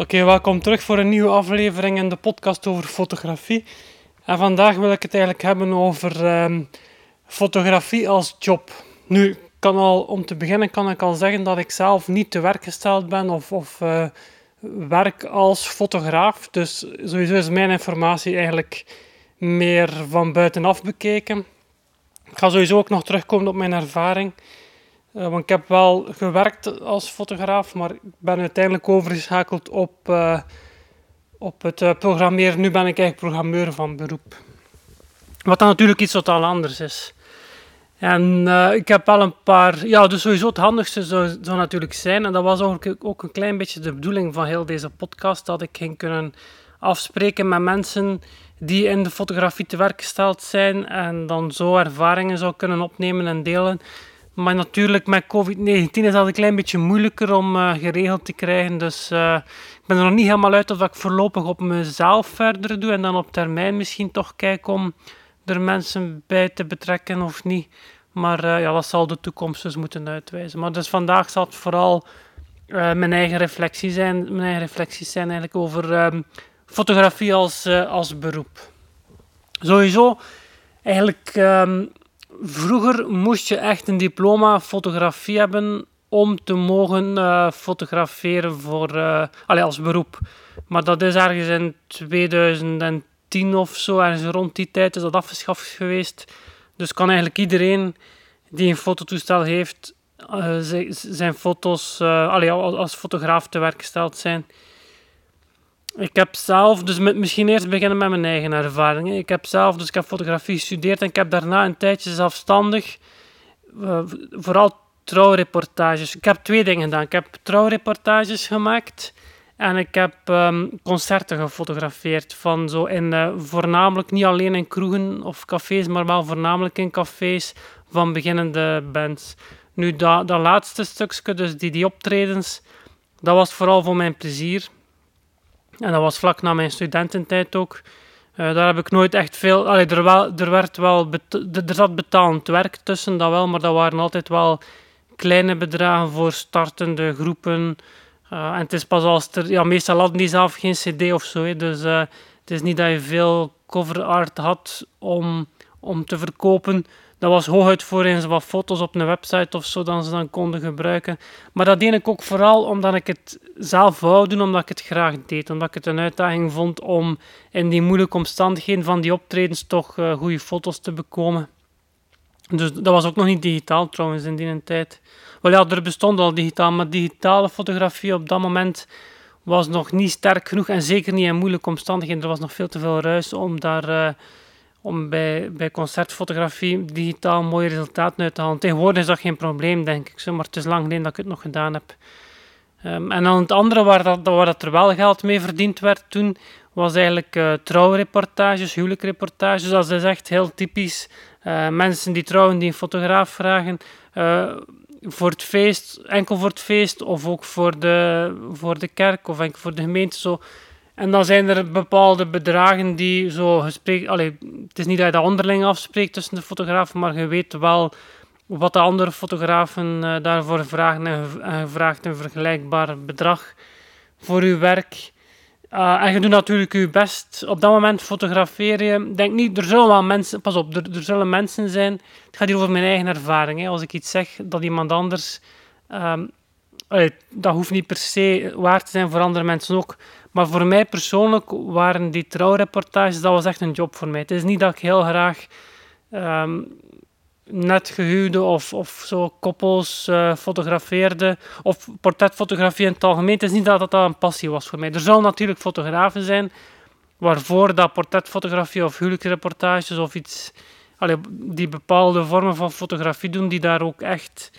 Oké, welkom terug voor een nieuwe aflevering in de podcast over fotografie. En vandaag wil ik het eigenlijk hebben over ehm, fotografie als job. Nu, kan al, om te beginnen kan ik al zeggen dat ik zelf niet te werk gesteld ben of, of uh, werk als fotograaf. Dus sowieso is mijn informatie eigenlijk meer van buitenaf bekeken. Ik ga sowieso ook nog terugkomen op mijn ervaring. Uh, want ik heb wel gewerkt als fotograaf, maar ik ben uiteindelijk overgeschakeld op, uh, op het uh, programmeren. Nu ben ik eigenlijk programmeur van beroep. Wat dan natuurlijk iets totaal anders is. En ik heb wel een paar... Ja, dus sowieso het handigste zou, natuurlijk zijn, en dat was ook een klein beetje de bedoeling van heel deze podcast, dat ik ging kunnen afspreken met mensen die in de fotografie te werk gesteld zijn en dan zo ervaringen zou kunnen opnemen en delen maar natuurlijk, met COVID-19 is dat een klein beetje moeilijker om uh, geregeld te krijgen. Dus uh, ik ben er nog niet helemaal uit of ik voorlopig op mezelf verder doe. En dan op termijn misschien toch kijk om er mensen bij te betrekken of niet. Maar uh, ja, dat zal de toekomst dus moeten uitwijzen. Maar dus vandaag zal het vooral mijn eigen reflectie zijn. Mijn eigen reflecties zijn eigenlijk over ehm, fotografie als, als beroep. Sowieso, eigenlijk um, vroeger moest je echt een diploma fotografie hebben om te mogen uh, fotograferen voor, uh, als beroep. Maar dat is ergens in 2010 of zo, ergens rond die tijd is dat afgeschaft geweest. Dus kan eigenlijk iedereen die een fototoestel heeft, uh, zijn foto's allez, als fotograaf te werk gesteld zijn. Ik heb zelf, dus met, misschien eerst beginnen met mijn eigen ervaringen. Ik heb zelf, dus ik heb fotografie gestudeerd en ik heb daarna een tijdje zelfstandig, uh, vooral trouwreportages. Ik heb twee dingen gedaan. Ik heb trouwreportages gemaakt en ik heb um, concerten gefotografeerd. Van zo in, uh, voornamelijk niet alleen in kroegen of cafés, maar wel voornamelijk in cafés van beginnende bands. Nu, dat, dat laatste stukje, dus die, die optredens, dat was vooral voor mijn plezier. En dat was vlak na mijn studententijd ook. Uh, daar heb ik nooit echt veel. Allee, er, wel, er, werd wel er zat betaald werk tussen, dat wel, maar dat waren altijd wel kleine bedragen voor startende groepen. Uh, en het is pas als er. Ja, meestal hadden die zelf geen CD of zo. Hè, dus uh, het is niet dat je veel cover art had om, om te verkopen. Dat was hooguit voor eens wat foto's op een website of zo dat ze dan konden gebruiken. Maar dat deed ik ook vooral omdat ik het zelf wou doen, omdat ik het graag deed. Omdat ik het een uitdaging vond om in die moeilijke omstandigheden van die optredens toch uh, goede foto's te bekomen. Dus dat was ook nog niet digitaal trouwens in die tijd. Wel ja, er bestond al digitaal, maar digitale fotografie op dat moment was nog niet sterk genoeg en zeker niet in moeilijke omstandigheden. Er was nog veel te veel ruis om daar... Uh, om bij, bij concertfotografie digitaal mooie resultaten uit te halen. Tegenwoordig is dat geen probleem, denk ik. Zo, maar het is lang geleden dat ik het nog gedaan heb. Um, en dan het andere waar, dat, waar dat er wel geld mee verdiend werd toen, was eigenlijk uh, trouwreportages, huwelijkreportages. Dat is echt heel typisch. Uh, mensen die trouwen, die een fotograaf vragen. Uh, voor het feest, enkel voor het feest, of ook voor de, voor de kerk, of enkel voor de gemeente. Zo en dan zijn er bepaalde bedragen die zo gesprek... Allee, het is niet dat je dat onderling afspreekt tussen de fotografen, maar je weet wel wat de andere fotografen uh, daarvoor vragen en je vraagt een vergelijkbaar bedrag voor je werk. Uh, en je doet natuurlijk je best. Op dat moment fotografeer je. Denk niet, er zullen wel mensen... Pas op, er, er zullen mensen zijn... Het gaat hier over mijn eigen ervaring. Hè. Als ik iets zeg dat iemand anders... Um, dat hoeft niet per se waar te zijn voor andere mensen ook. Maar voor mij persoonlijk waren die trouwreportages, dat was echt een job voor mij. Het is niet dat ik heel graag um, net gehuwde of, of zo koppels uh, fotografeerde, of portretfotografie in het algemeen. Het is niet dat dat een passie was voor mij. Er zullen natuurlijk fotografen zijn waarvoor dat portretfotografie of huwelijksreportages of iets, allee, die bepaalde vormen van fotografie doen, die daar ook echt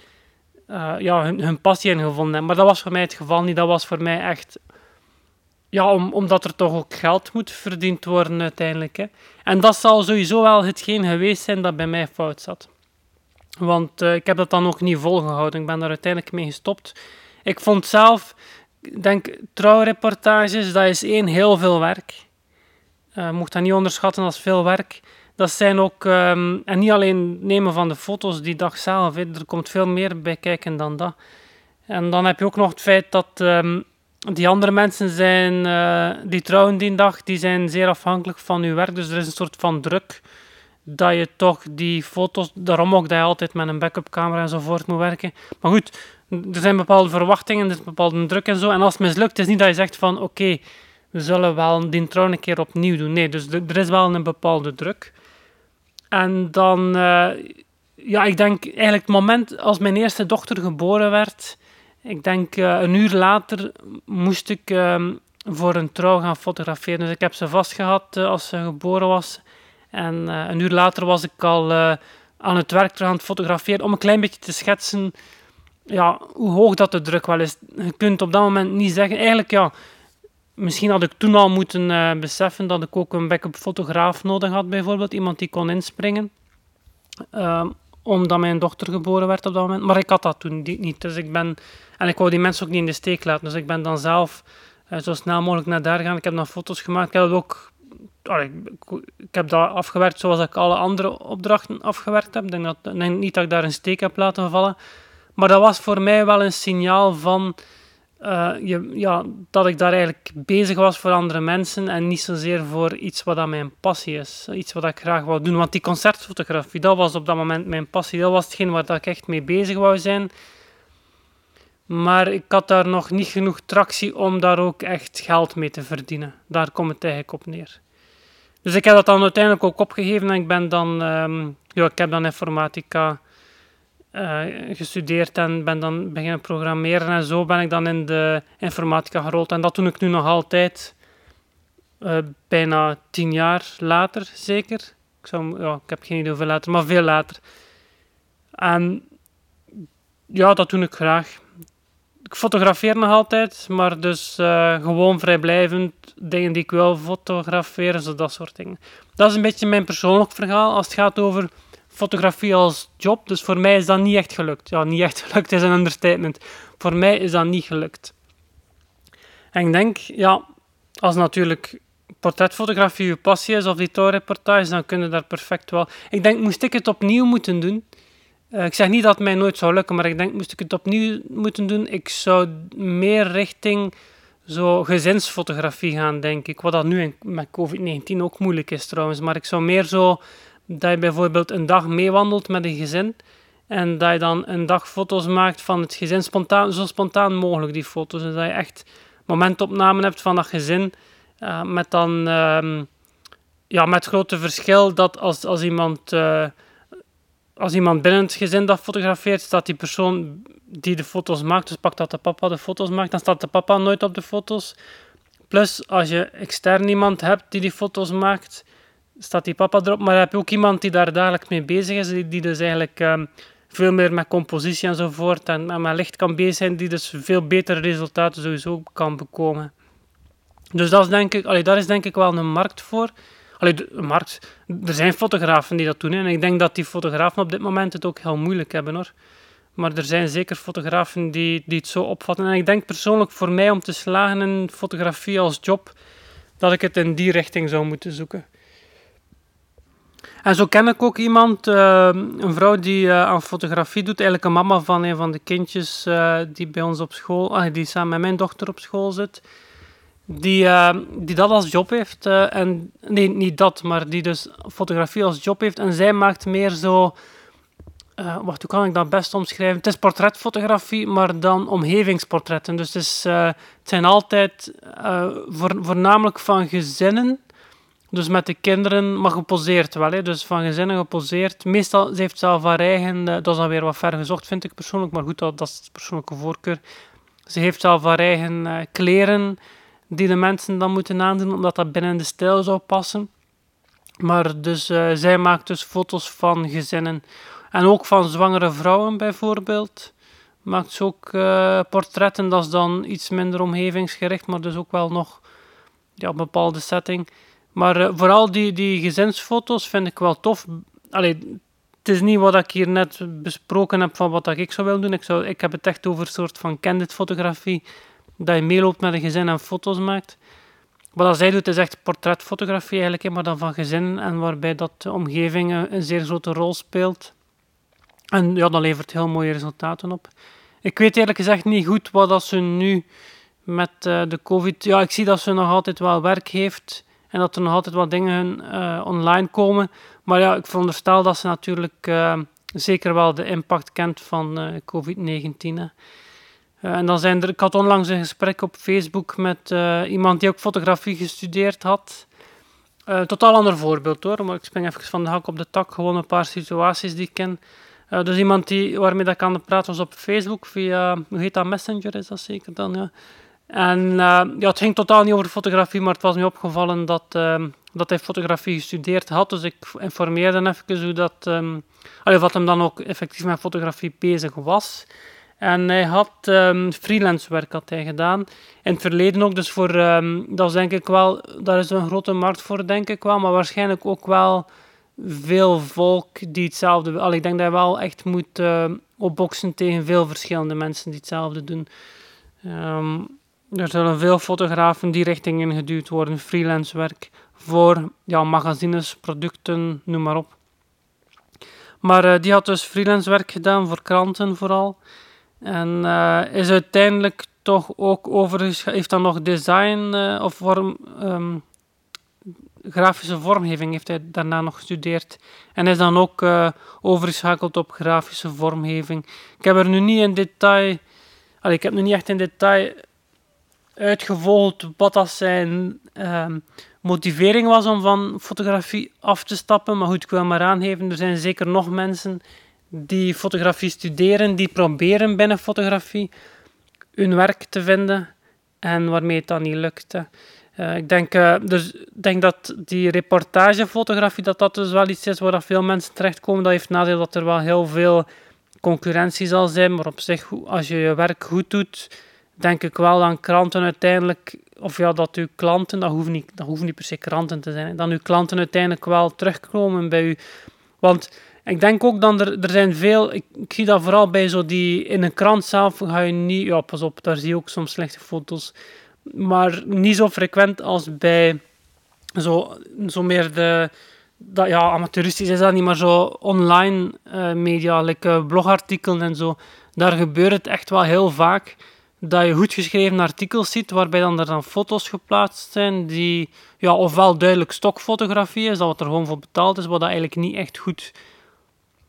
uh, ja, hun, hun passie in gevonden hebben. Maar dat was voor mij het geval niet. Dat was voor mij echt ja, om, omdat er toch ook geld moet verdiend worden uiteindelijk. Hè. En dat zal sowieso wel hetgeen geweest zijn dat bij mij fout zat. Want uh, ik heb dat dan ook niet volgehouden. Ik ben daar uiteindelijk mee gestopt. Ik vond zelf, denk trouwreportages, dat is één heel veel werk. Uh, mocht dat niet onderschatten als veel werk. Dat zijn ook, um, en niet alleen nemen van de foto's die dag zelf, er komt veel meer bij kijken dan dat. En dan heb je ook nog het feit dat um, die andere mensen zijn, uh, die trouwen die dag, die zijn zeer afhankelijk van je werk. Dus er is een soort van druk dat je toch die foto's, daarom ook dat je altijd met een backup camera enzovoort moet werken. Maar goed, er zijn bepaalde verwachtingen, er is bepaalde druk en zo. En als het mislukt, is niet dat je zegt van oké, we zullen wel die trouw een keer opnieuw doen. Nee, dus er is wel een bepaalde druk. En dan, uh, ja, ik denk eigenlijk het moment als mijn eerste dochter geboren werd, ik denk uh, een uur later moest ik uh, voor een trouw gaan fotograferen. Dus ik heb ze vastgehad uh, als ze geboren was. En een uur later was ik al aan het werk terug aan het fotograferen om een klein beetje te schetsen ja, hoe hoog dat de druk wel is. Je kunt op dat moment niet zeggen, eigenlijk ja, misschien had ik toen al moeten uh, beseffen dat ik ook een backup fotograaf nodig had, bijvoorbeeld. Iemand die kon inspringen. Uh, omdat mijn dochter geboren werd op dat moment. Maar ik had dat toen niet. Dus ik ben, en ik wou die mensen ook niet in de steek laten. Dus ik ben dan zelf uh, zo snel mogelijk naar daar gegaan. Ik heb dan foto's gemaakt. Ik heb het ook ik, heb dat afgewerkt zoals ik alle andere opdrachten afgewerkt heb. Ik denk, dat, niet dat ik daar een steek heb laten vallen. Maar dat was voor mij wel een signaal van je, ja, dat ik daar eigenlijk bezig was voor andere mensen en niet zozeer voor iets wat aan mijn passie is. Iets wat ik graag wou doen. Want die concertfotografie, dat was op dat moment mijn passie. Dat was hetgeen waar ik echt mee bezig wou zijn. Maar ik had daar nog niet genoeg tractie om daar ook echt geld mee te verdienen. Daar komt het eigenlijk op neer. Dus ik heb dat dan uiteindelijk ook opgegeven en ik ben dan, um, ja, ik heb dan informatica uh, gestudeerd en ben dan beginnen programmeren. En zo ben ik dan in de informatica gerold. En dat doe ik nu nog altijd, uh, bijna tien jaar later zeker. Ik, zou, ja, ik heb geen idee hoeveel later, maar veel later. En ja, dat doe ik graag. Ik fotografeer nog altijd, maar dus uh, gewoon vrijblijvend dingen die ik wil fotograferen, zo dat soort dingen. Dat is een beetje mijn persoonlijk verhaal als het gaat over fotografie als job. Dus voor mij is dat niet echt gelukt. Ja, niet echt gelukt is een understatement. Voor mij is dat niet gelukt. En ik denk, ja, als natuurlijk portretfotografie je passie is of die touwreportage, dan kunnen daar perfect wel. Ik denk, moest ik het opnieuw moeten doen. Uh, ik zeg niet dat het mij nooit zou lukken, maar ik denk, moest ik het opnieuw moeten doen, ik zou meer richting zo gezinsfotografie gaan, denk ik. Wat dat nu met COVID-19 ook moeilijk is trouwens. Maar ik zou meer zo dat je bijvoorbeeld een dag meewandelt met een gezin en dat je dan een dag foto's maakt van het gezin, spontaan, zo spontaan mogelijk die foto's. En dat je echt momentopnamen hebt van dat gezin, uh, met dan uh, ja, met grote verschil dat als, als iemand... Uh, als iemand binnen het gezin dat fotografeert, staat die persoon die de foto's maakt, dus pak dat de papa de foto's maakt, dan staat de papa nooit op de foto's. Plus, als je extern iemand hebt die die foto's maakt, staat die papa erop. Maar heb je ook iemand die daar dagelijks mee bezig is, die, dus eigenlijk um, veel meer met compositie enzovoort en, en met licht kan bezig zijn, die dus veel betere resultaten sowieso kan bekomen. Dus dat is denk ik, allee, daar is denk ik wel een markt voor. Allee, de, markt, er zijn fotografen die dat doen. En ik denk dat die fotografen op dit moment het ook heel moeilijk hebben hoor. Maar er zijn zeker fotografen die, die het zo opvatten. En ik denk persoonlijk voor mij om te slagen in fotografie als job, dat ik het in die richting zou moeten zoeken. En zo ken ik ook iemand, uh, een vrouw die uh, aan fotografie doet, eigenlijk een mama van een van de kindjes uh, die bij ons op school, ah, die samen met mijn dochter op school zit, die, die dat als job heeft. en, nee, niet dat, maar die dus fotografie als job heeft. En zij maakt meer zo, wacht, hoe kan ik dat best omschrijven? Het is portretfotografie, maar dan omgevingsportretten. Dus het, is, zijn altijd voor, voornamelijk van gezinnen dus met de kinderen, maar geposeerd wel. Hè. Dus van gezinnen geposeerd. Meestal, ze heeft zelf haar eigen, uh, dat is dan weer wat ver gezocht, vind ik persoonlijk. Maar goed, dat, dat is persoonlijke voorkeur. Ze heeft zelf haar eigen uh, kleren die de mensen dan moeten aandoen, omdat dat binnen de stijl zou passen. Maar dus, uh, zij maakt dus foto's van gezinnen. En ook van zwangere vrouwen bijvoorbeeld. Maakt ze ook portretten, dat is dan iets minder omgevingsgericht, maar dus ook wel nog ja, een bepaalde setting. Maar uh, vooral die, die gezinsfoto's vind ik wel tof. Allee, het is niet wat ik hier net besproken heb van wat ik zou willen doen. Ik, zou, ik heb het echt over een soort van candid fotografie. Dat je meeloopt met een gezin en foto's maakt. Wat zij doet is echt portretfotografie eigenlijk, maar dan van gezinnen. En waarbij dat de omgeving een zeer grote rol speelt. En ja, dat levert heel mooie resultaten op. Ik weet eerlijk gezegd niet goed wat dat ze nu met uh, de COVID. Ja, ik zie dat ze nog altijd wel werk heeft en dat er nog altijd wat dingen uh, online komen. Maar ja, ik veronderstel dat ze natuurlijk uh, zeker wel de impact kent van COVID-19. en dan zijn er, ik had onlangs een gesprek op Facebook met iemand die ook fotografie gestudeerd had. totaal ander voorbeeld hoor, maar ik spring even van de hak op de tak. Gewoon een paar situaties die ik ken. Dus iemand die, waarmee dat ik aan het praten was op Facebook via, hoe heet dat, Messenger is dat zeker dan, ja. En uh, ja, het ging totaal niet over fotografie, maar het was me opgevallen dat, uh, dat hij fotografie gestudeerd had. Dus ik informeerde hem even hoe dat, um, allee, wat hem dan ook effectief met fotografie bezig was. En hij had um, freelance werk hij gedaan. In het verleden ook, dus voor, dat is denk ik wel, daar is een grote markt voor, denk ik wel. Maar waarschijnlijk ook wel veel volk die hetzelfde... Al, ik denk dat je wel echt moet uh, opboksen tegen veel verschillende mensen die hetzelfde doen. Um, er zullen veel fotografen die richting ingeduwd worden, freelance werk, voor ja, magazines, producten, noem maar op. Maar uh, die had dus freelance werk gedaan voor kranten vooral. En uh, is uiteindelijk toch ook overigens, heeft dan nog design uh, of vorm, um, grafische vormgeving heeft hij daarna nog gestudeerd. En is dan ook overgeschakeld op grafische vormgeving. Ik heb er nu niet in detail... Ik heb nu niet echt in detail uitgevolgd wat dat zijn uh, motivering was om van fotografie af te stappen. Maar goed, ik wil maar aangeven, er zijn zeker nog mensen die fotografie studeren, die proberen binnen fotografie hun werk te vinden en waarmee het dan niet lukt. Uh, ik denk, uh, dus, denk dat die reportagefotografie, dat dat dus wel iets is waar veel mensen terechtkomen. Dat heeft nadeel dat er wel heel veel concurrentie zal zijn. Maar op zich, als je je werk goed doet, denk ik wel dat kranten uiteindelijk, of ja, dat uw klanten, dat hoeven niet, dat hoeven niet per se kranten te zijn, dat uw klanten uiteindelijk wel terugkomen bij u. Want ik denk ook dat er, er zijn veel, ik, zie dat vooral bij zo die, in een krant zelf ga je niet, ja pas op, daar zie je ook soms slechte foto's maar niet zo frequent als bij zo, zo meer de, dat, ja, amateuristisch is dat niet, maar zo online uh, media, like uh, blogartikelen en zo. Daar gebeurt het echt wel heel vaak dat je goed geschreven artikels ziet, waarbij dan er dan foto's geplaatst zijn die, ja, ofwel duidelijk stokfotografie is, dat wat er gewoon voor betaald is, wat dat eigenlijk niet echt goed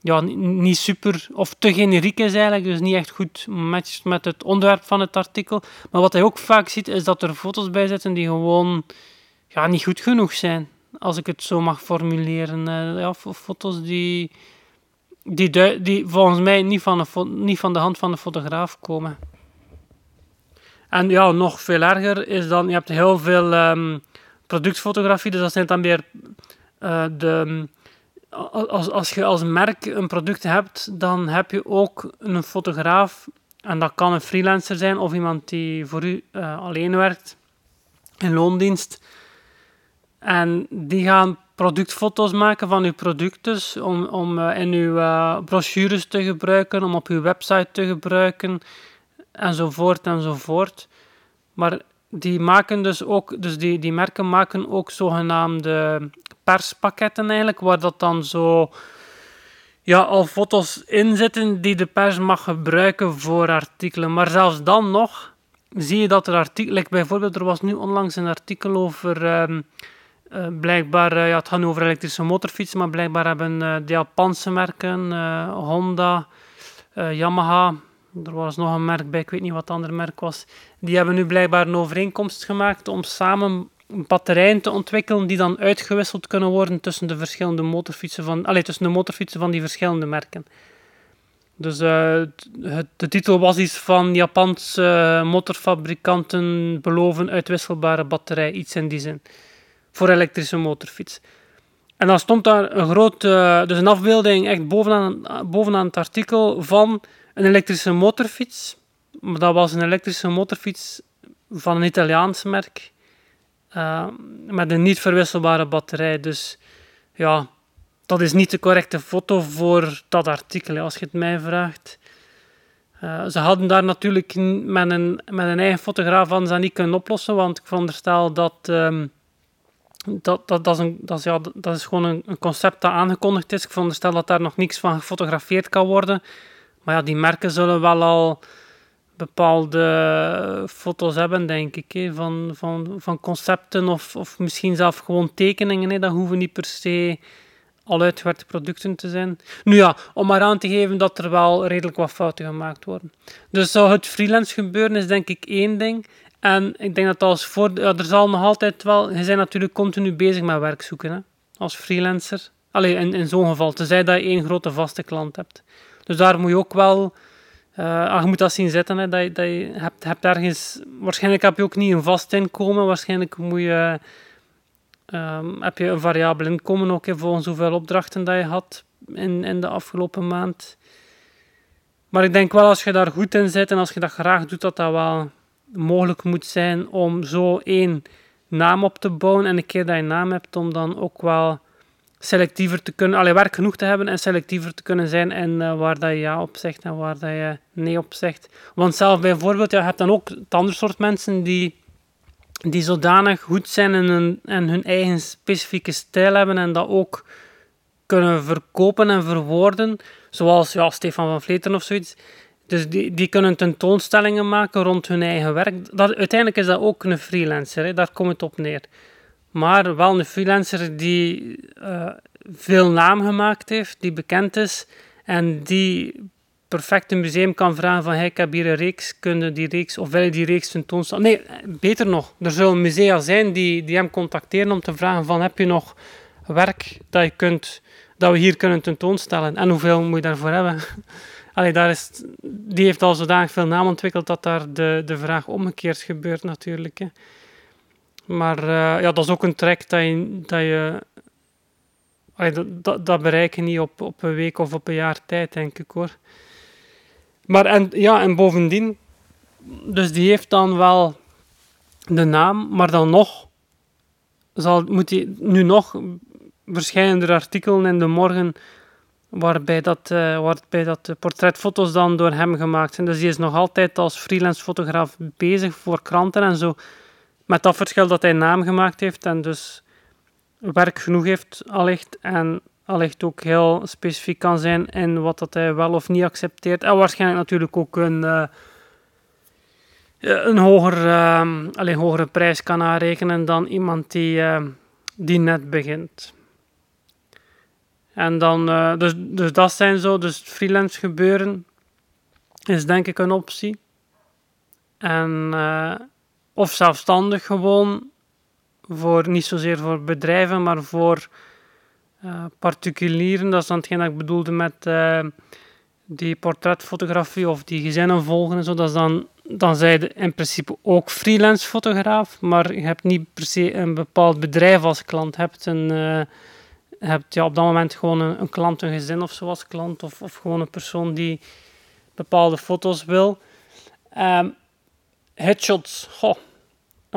ja, niet super of te generiek is eigenlijk, dus niet echt goed matcht met het onderwerp van het artikel. Maar wat hij ook vaak ziet, is dat er foto's bij zitten die gewoon ja, niet goed genoeg zijn, als ik het zo mag formuleren. Uh, ja, foto's die, die, die volgens mij niet van, de, niet van de hand van de fotograaf komen. En ja, nog veel erger is dan, je hebt heel veel um, productfotografie, dus dat zijn dan meer uh, de als, als je als merk een product hebt, dan heb je ook een fotograaf. En dat kan een freelancer zijn of iemand die voor u uh, alleen werkt in loondienst. En die gaan productfoto's maken van uw producten om, om uh, in uw brochures te gebruiken, om op uw website te gebruiken, enzovoort enzovoort. Maar die maken dus ook, dus die, die merken maken ook zogenaamde perspakketten eigenlijk, waar dat dan zo ja, al foto's in zitten die de pers mag gebruiken voor artikelen. Maar zelfs dan nog zie je dat er artikelen, bijvoorbeeld er was nu onlangs een artikel over, um, uh, blijkbaar, uh, ja, het gaat over elektrische motorfietsen, maar blijkbaar hebben uh, de Japanse merken, Honda, Yamaha, er was nog een merk bij, ik weet niet wat het andere merk was, die hebben nu blijkbaar een overeenkomst gemaakt om samen batterijen te ontwikkelen die dan uitgewisseld kunnen worden tussen de verschillende motorfietsen van, allez, tussen de motorfietsen van die verschillende merken. Dus uh, het, de titel was iets van Japanse motorfabrikanten beloven uitwisselbare batterij, iets in die zin, voor elektrische motorfiets. En dan stond daar een groot, uh, dus een afbeelding echt bovenaan, bovenaan het artikel van een elektrische motorfiets. Maar dat was een elektrische motorfiets van een Italiaans merk. Uh, met een niet verwisselbare batterij. Dus ja, dat is niet de correcte foto voor dat artikel, als je het mij vraagt. Uh, ze hadden daar natuurlijk met een, met een eigen fotograaf van ze niet kunnen oplossen, want ik veronderstel dat, um, dat, dat, dat, is een, dat, is, ja, dat is gewoon een, een, concept dat aangekondigd is. Ik veronderstel dat daar nog niks van gefotografeerd kan worden. Maar ja, die merken zullen wel al bepaalde foto's hebben, denk ik. Van, van, van concepten of, of misschien zelf gewoon tekeningen. Dat hoeven niet per se al uitgewerkte producten te zijn. Nu ja, om maar aan te geven dat er wel redelijk wat fouten gemaakt worden. Dus zou het freelance gebeuren is denk ik één ding. En ik denk dat als voor, er zal nog altijd wel, je bent natuurlijk continu bezig met werk zoeken hè, als freelancer. Alleen in, in zo'n geval, tenzij dat je één grote vaste klant hebt. Dus daar moet je ook wel, uh, je moet dat zien zitten, hè, dat, je, dat je hebt, hebt ergens, waarschijnlijk heb je ook niet een vast inkomen, waarschijnlijk moet je, um, heb je een variabel inkomen ook volgens hoeveel opdrachten dat je had in, in de afgelopen maand. Maar ik denk wel als je daar goed in zit en als je dat graag doet, dat dat wel mogelijk moet zijn om zo één naam op te bouwen. En een keer dat je naam hebt, om dan ook wel selectiever te kunnen, alleen werk genoeg te hebben en selectiever te kunnen zijn en uh, waar dat je ja op zegt en waar dat je nee op zegt. Want zelf bijvoorbeeld, je hebt dan ook het andere soort mensen die, die zodanig goed zijn en hun eigen specifieke stijl hebben en dat ook kunnen verkopen en verwoorden, zoals ja, Stefan van Vleteren of zoiets. Dus die, die kunnen tentoonstellingen maken rond hun eigen werk. Dat, uiteindelijk is dat ook een freelancer, hè? daar komt het op neer. Maar wel een freelancer die uh, veel naam gemaakt heeft, die bekend is en die perfect een museum kan vragen van hey, ik heb hier een reeks, kunnen die reeks, of wil je die reeks tentoonstellen? Nee, beter nog, er zullen musea zijn die, die hem contacteren om te vragen van heb je nog werk dat, je kunt, dat we hier kunnen tentoonstellen en hoeveel moet je daarvoor hebben? Allee, daar is, die heeft al zodanig veel naam ontwikkeld dat daar de, de vraag omgekeerd gebeurt natuurlijk. Hè. Maar uh, ja, dat is ook een track dat je, dat je dat, dat, bereik je niet op, op een week of op een jaar tijd, denk ik hoor. Maar en, ja, en bovendien, dus die heeft dan wel de naam, maar dan nog zal, moet hij nu nog verschijnen er artikelen in de morgen waarbij dat, uh, waarbij dat portretfoto's dan door hem gemaakt zijn. Dus die is nog altijd als freelance fotograaf bezig voor kranten en zo. Met dat verschil dat hij naam gemaakt heeft en dus werk genoeg heeft allicht en allicht ook heel specifiek kan zijn in wat dat hij wel of niet accepteert. En waarschijnlijk natuurlijk ook een, uh, een hoger, uh, alleen hogere prijs kan aanrekenen dan iemand die, uh, die net begint. En dan, dus, dus dat zijn zo, dus freelance gebeuren is denk ik een optie. En of zelfstandig gewoon, voor, niet zozeer voor bedrijven, maar voor uh, particulieren. Dat is dan hetgeen dat ik bedoelde met uh, die portretfotografie of die gezinnen volgen en zo. Dat is dan, dan zij in principe ook freelance fotograaf, maar je hebt niet per se een bepaald bedrijf als klant. Je hebt, een, uh, hebt ja, op dat moment gewoon een, een, klant, een gezin of zo als klant, of, of gewoon een persoon die bepaalde foto's wil. Um, headshots, goh,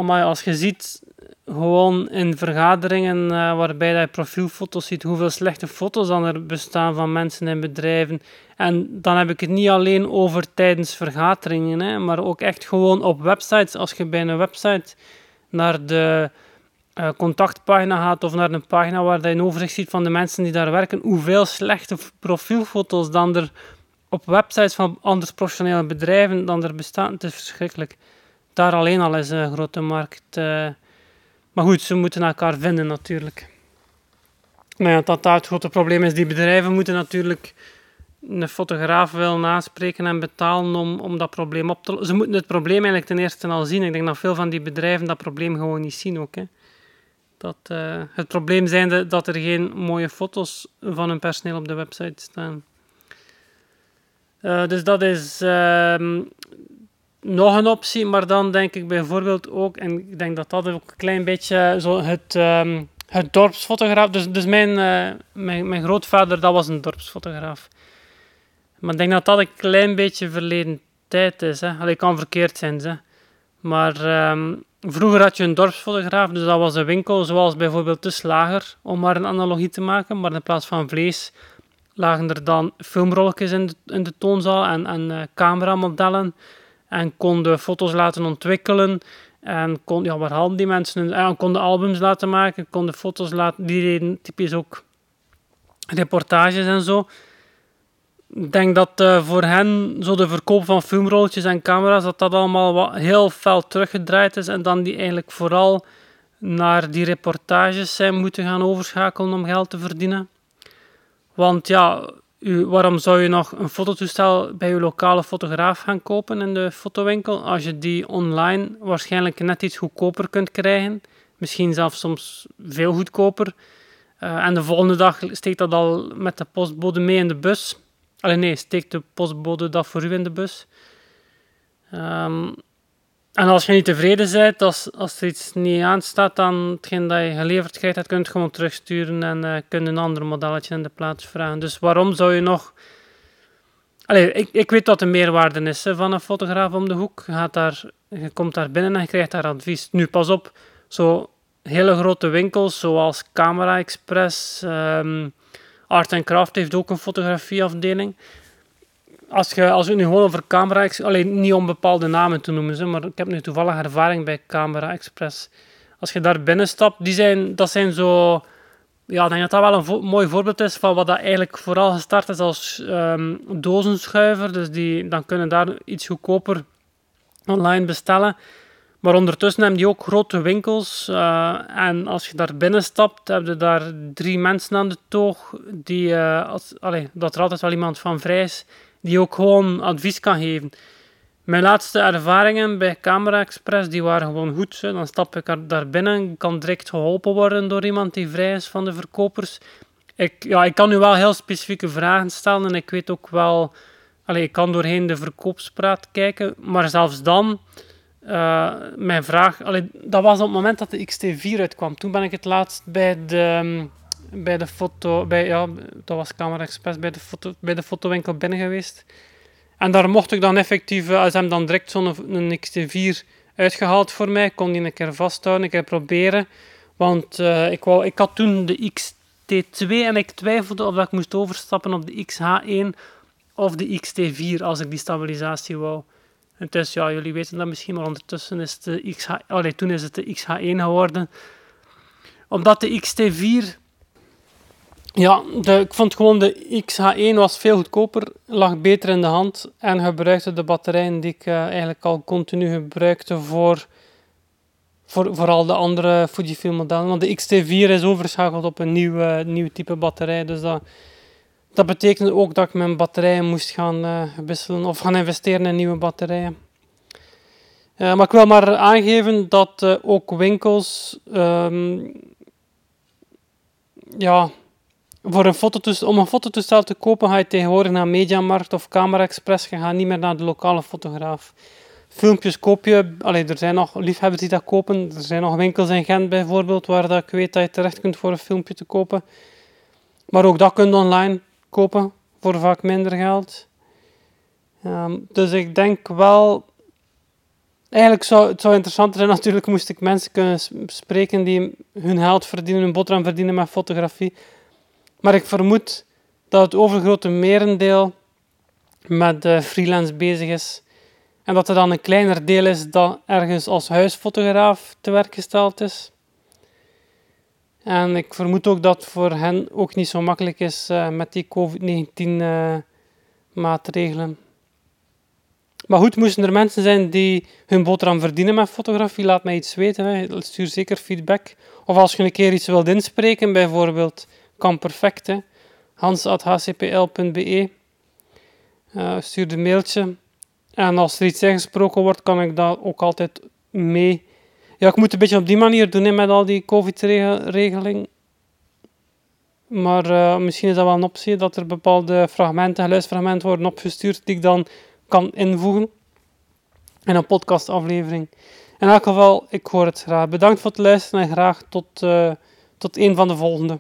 als je ziet, gewoon in vergaderingen uh, waarbij je profielfoto's ziet, hoeveel slechte foto's dan er bestaan van mensen in bedrijven. En dan heb ik het niet alleen over tijdens vergaderingen, hè, maar ook echt gewoon op websites. Als je bij een website naar de uh, contactpagina gaat of naar een pagina waar je een overzicht ziet van de mensen die daar werken, hoeveel slechte profielfoto's dan er op websites van andere professionele bedrijven dan er bestaan. Het is verschrikkelijk daar alleen al is een grote markt. Uh, maar goed, ze moeten elkaar vinden natuurlijk. Maar ja, dat daar het grote probleem is, die bedrijven moeten natuurlijk een fotograaf wel naspreken en betalen om, om dat probleem op te lossen. Ze moeten het probleem eigenlijk ten eerste al zien. Ik denk dat veel van die bedrijven dat probleem gewoon niet zien ook. Hè. Dat, uh, het probleem zijn dat er geen mooie foto's van hun personeel op de website staan. Uh, dus dat is uh, nog een optie, maar dan denk ik bijvoorbeeld ook, en ik denk dat dat ook een klein beetje zo het, um, het dorpsfotograaf, dus, dus mijn, uh, mijn, mijn grootvader, dat was een dorpsfotograaf. Maar ik denk dat dat een klein beetje verleden tijd is. Hè. Allee, kan verkeerd zijn, hè. maar um, vroeger had je een dorpsfotograaf, dus dat was een winkel zoals bijvoorbeeld de slager, om maar een analogie te maken, maar in plaats van vlees lagen er dan filmrolletjes in de, in de toonzaal en, en uh, cameramodellen en konden foto's laten ontwikkelen. En kon, ja, waar die mensen? Ja, konden albums laten maken, konden foto's laten. Die deden typisch ook reportages en zo. Ik denk dat uh, voor hen zo de verkoop van filmrolletjes en camera's, dat dat allemaal heel fel teruggedraaid is. En dan die eigenlijk vooral naar die reportages zijn moeten gaan overschakelen om geld te verdienen. Want ja, u, waarom zou je nog een fototoestel bij uw lokale fotograaf gaan kopen in de fotowinkel als je die online waarschijnlijk net iets goedkoper kunt krijgen? Misschien zelfs soms veel goedkoper. Uh, en de volgende dag steekt dat al met de postbode mee in de bus. Alleen nee, steekt de postbode dat voor u in de bus. Um, en als je niet tevreden bent, als, als er iets niet aanstaat dan hetgeen dat je geleverd krijgt, dat kun je gewoon terugsturen en uh, kun een ander modelletje in de plaats vragen. Dus waarom zou je nog... Allee, ik, ik weet wat de meerwaarde is van een fotograaf om de hoek. Je, gaat daar, je komt daar binnen en je krijgt daar advies. Nu, pas op, zo hele grote winkels zoals Camera Express, um, Art Craft heeft ook een fotografieafdeling als, je, als we nu gewoon over Camera alleen niet om bepaalde namen te noemen, maar ik heb nu toevallig ervaring bij Camera Express. Als je daar binnen stapt, die zijn, dat zijn zo... Ja, ik denk dat dat wel een mooi voorbeeld is van wat dat eigenlijk vooral gestart is als um, dozenschuiver. Dus die, dan kunnen daar iets goedkoper online bestellen. Maar ondertussen hebben die ook grote winkels. Uh, en als je daar binnen stapt, je daar drie mensen aan de toog. Die, uh, dat er altijd wel iemand van vrij is die ook gewoon advies kan geven. Mijn laatste ervaringen bij Camera Express die waren gewoon goed. Dan stap ik daar binnen, kan direct geholpen worden door iemand die vrij is van de verkopers. Ik, ja, ik kan nu wel heel specifieke vragen stellen en ik weet ook wel... Allez, ik kan doorheen de verkoopspraat kijken, maar zelfs dan... Uh, mijn vraag... Allee, dat was op het moment dat de XT4 uitkwam. Toen ben ik het laatst bij de bij de foto, bij, ja, dat was Camera Express, bij de, foto, bij de fotowinkel binnen geweest. En daar mocht ik dan effectief, als eh, hem dan direct zo'n een XT4 uitgehaald voor mij, kon die een keer vasthouden, een keer proberen. Want uh, ik, wou, ik had toen de XT2 en ik twijfelde of ik moest overstappen op de XH1 of de XT4 als ik die stabilisatie wou. En dus, ja, jullie weten dat misschien, maar ondertussen is het de XH... Allee, toen is het de XH1 geworden. Omdat de XT4 ja, ik vond gewoon de XH1 was veel goedkoper, lag beter in de hand en gebruikte de batterijen die ik uh, eigenlijk al continu gebruikte voor, voor, voor al de andere Fujifilm modellen. Want de XT4 is overgeschakeld op een nieuw, nieuw type batterij, dus dat, dat betekende ook dat ik mijn batterijen moest gaan uh, wisselen of gaan investeren in nieuwe batterijen. maar ik wil maar aangeven dat ook winkels um, ja, voor een fototoestel, om een fototoestel te kopen ga je tegenwoordig naar Mediamarkt of Camera Express. Je gaat niet meer naar de lokale fotograaf. Filmpjes koop je, er zijn nog liefhebbers die dat kopen. Er zijn nog winkels in Gent bijvoorbeeld waar dat ik weet dat je terecht kunt voor een filmpje te kopen. Maar ook dat kun je online kopen voor vaak minder geld. Um, dus ik denk wel. Eigenlijk zou het zou interessant zijn, natuurlijk, moest ik mensen kunnen spreken die hun geld verdienen, hun boterham verdienen met fotografie. Maar ik vermoed dat het overgrote merendeel met freelance bezig is. En dat er dan een kleiner deel is dat ergens als huisfotograaf te werk gesteld is. En ik vermoed ook dat voor hen ook niet zo makkelijk is uh, met die COVID-19 uh, eh, maatregelen. Maar goed, moesten er mensen zijn die hun boterham verdienen met fotografie, laat mij iets weten. Hè. Stuur zeker feedback. Of als je een keer iets wilt inspreken, bijvoorbeeld kan perfect. Hè. hans.hcpl.be uh, Stuur een mailtje. En als er iets ingesproken wordt, kan ik dat ook altijd mee. Ja, ik moet een beetje op die manier doen met al die COVID-regeling. Maar uh, misschien is dat wel een optie dat er bepaalde fragmenten, geluidsfragmenten worden opgestuurd die ik dan kan invoegen in een podcastaflevering. In elk geval, ik hoor het graag. Bedankt voor het luisteren en graag tot, uh, tot een van de volgende.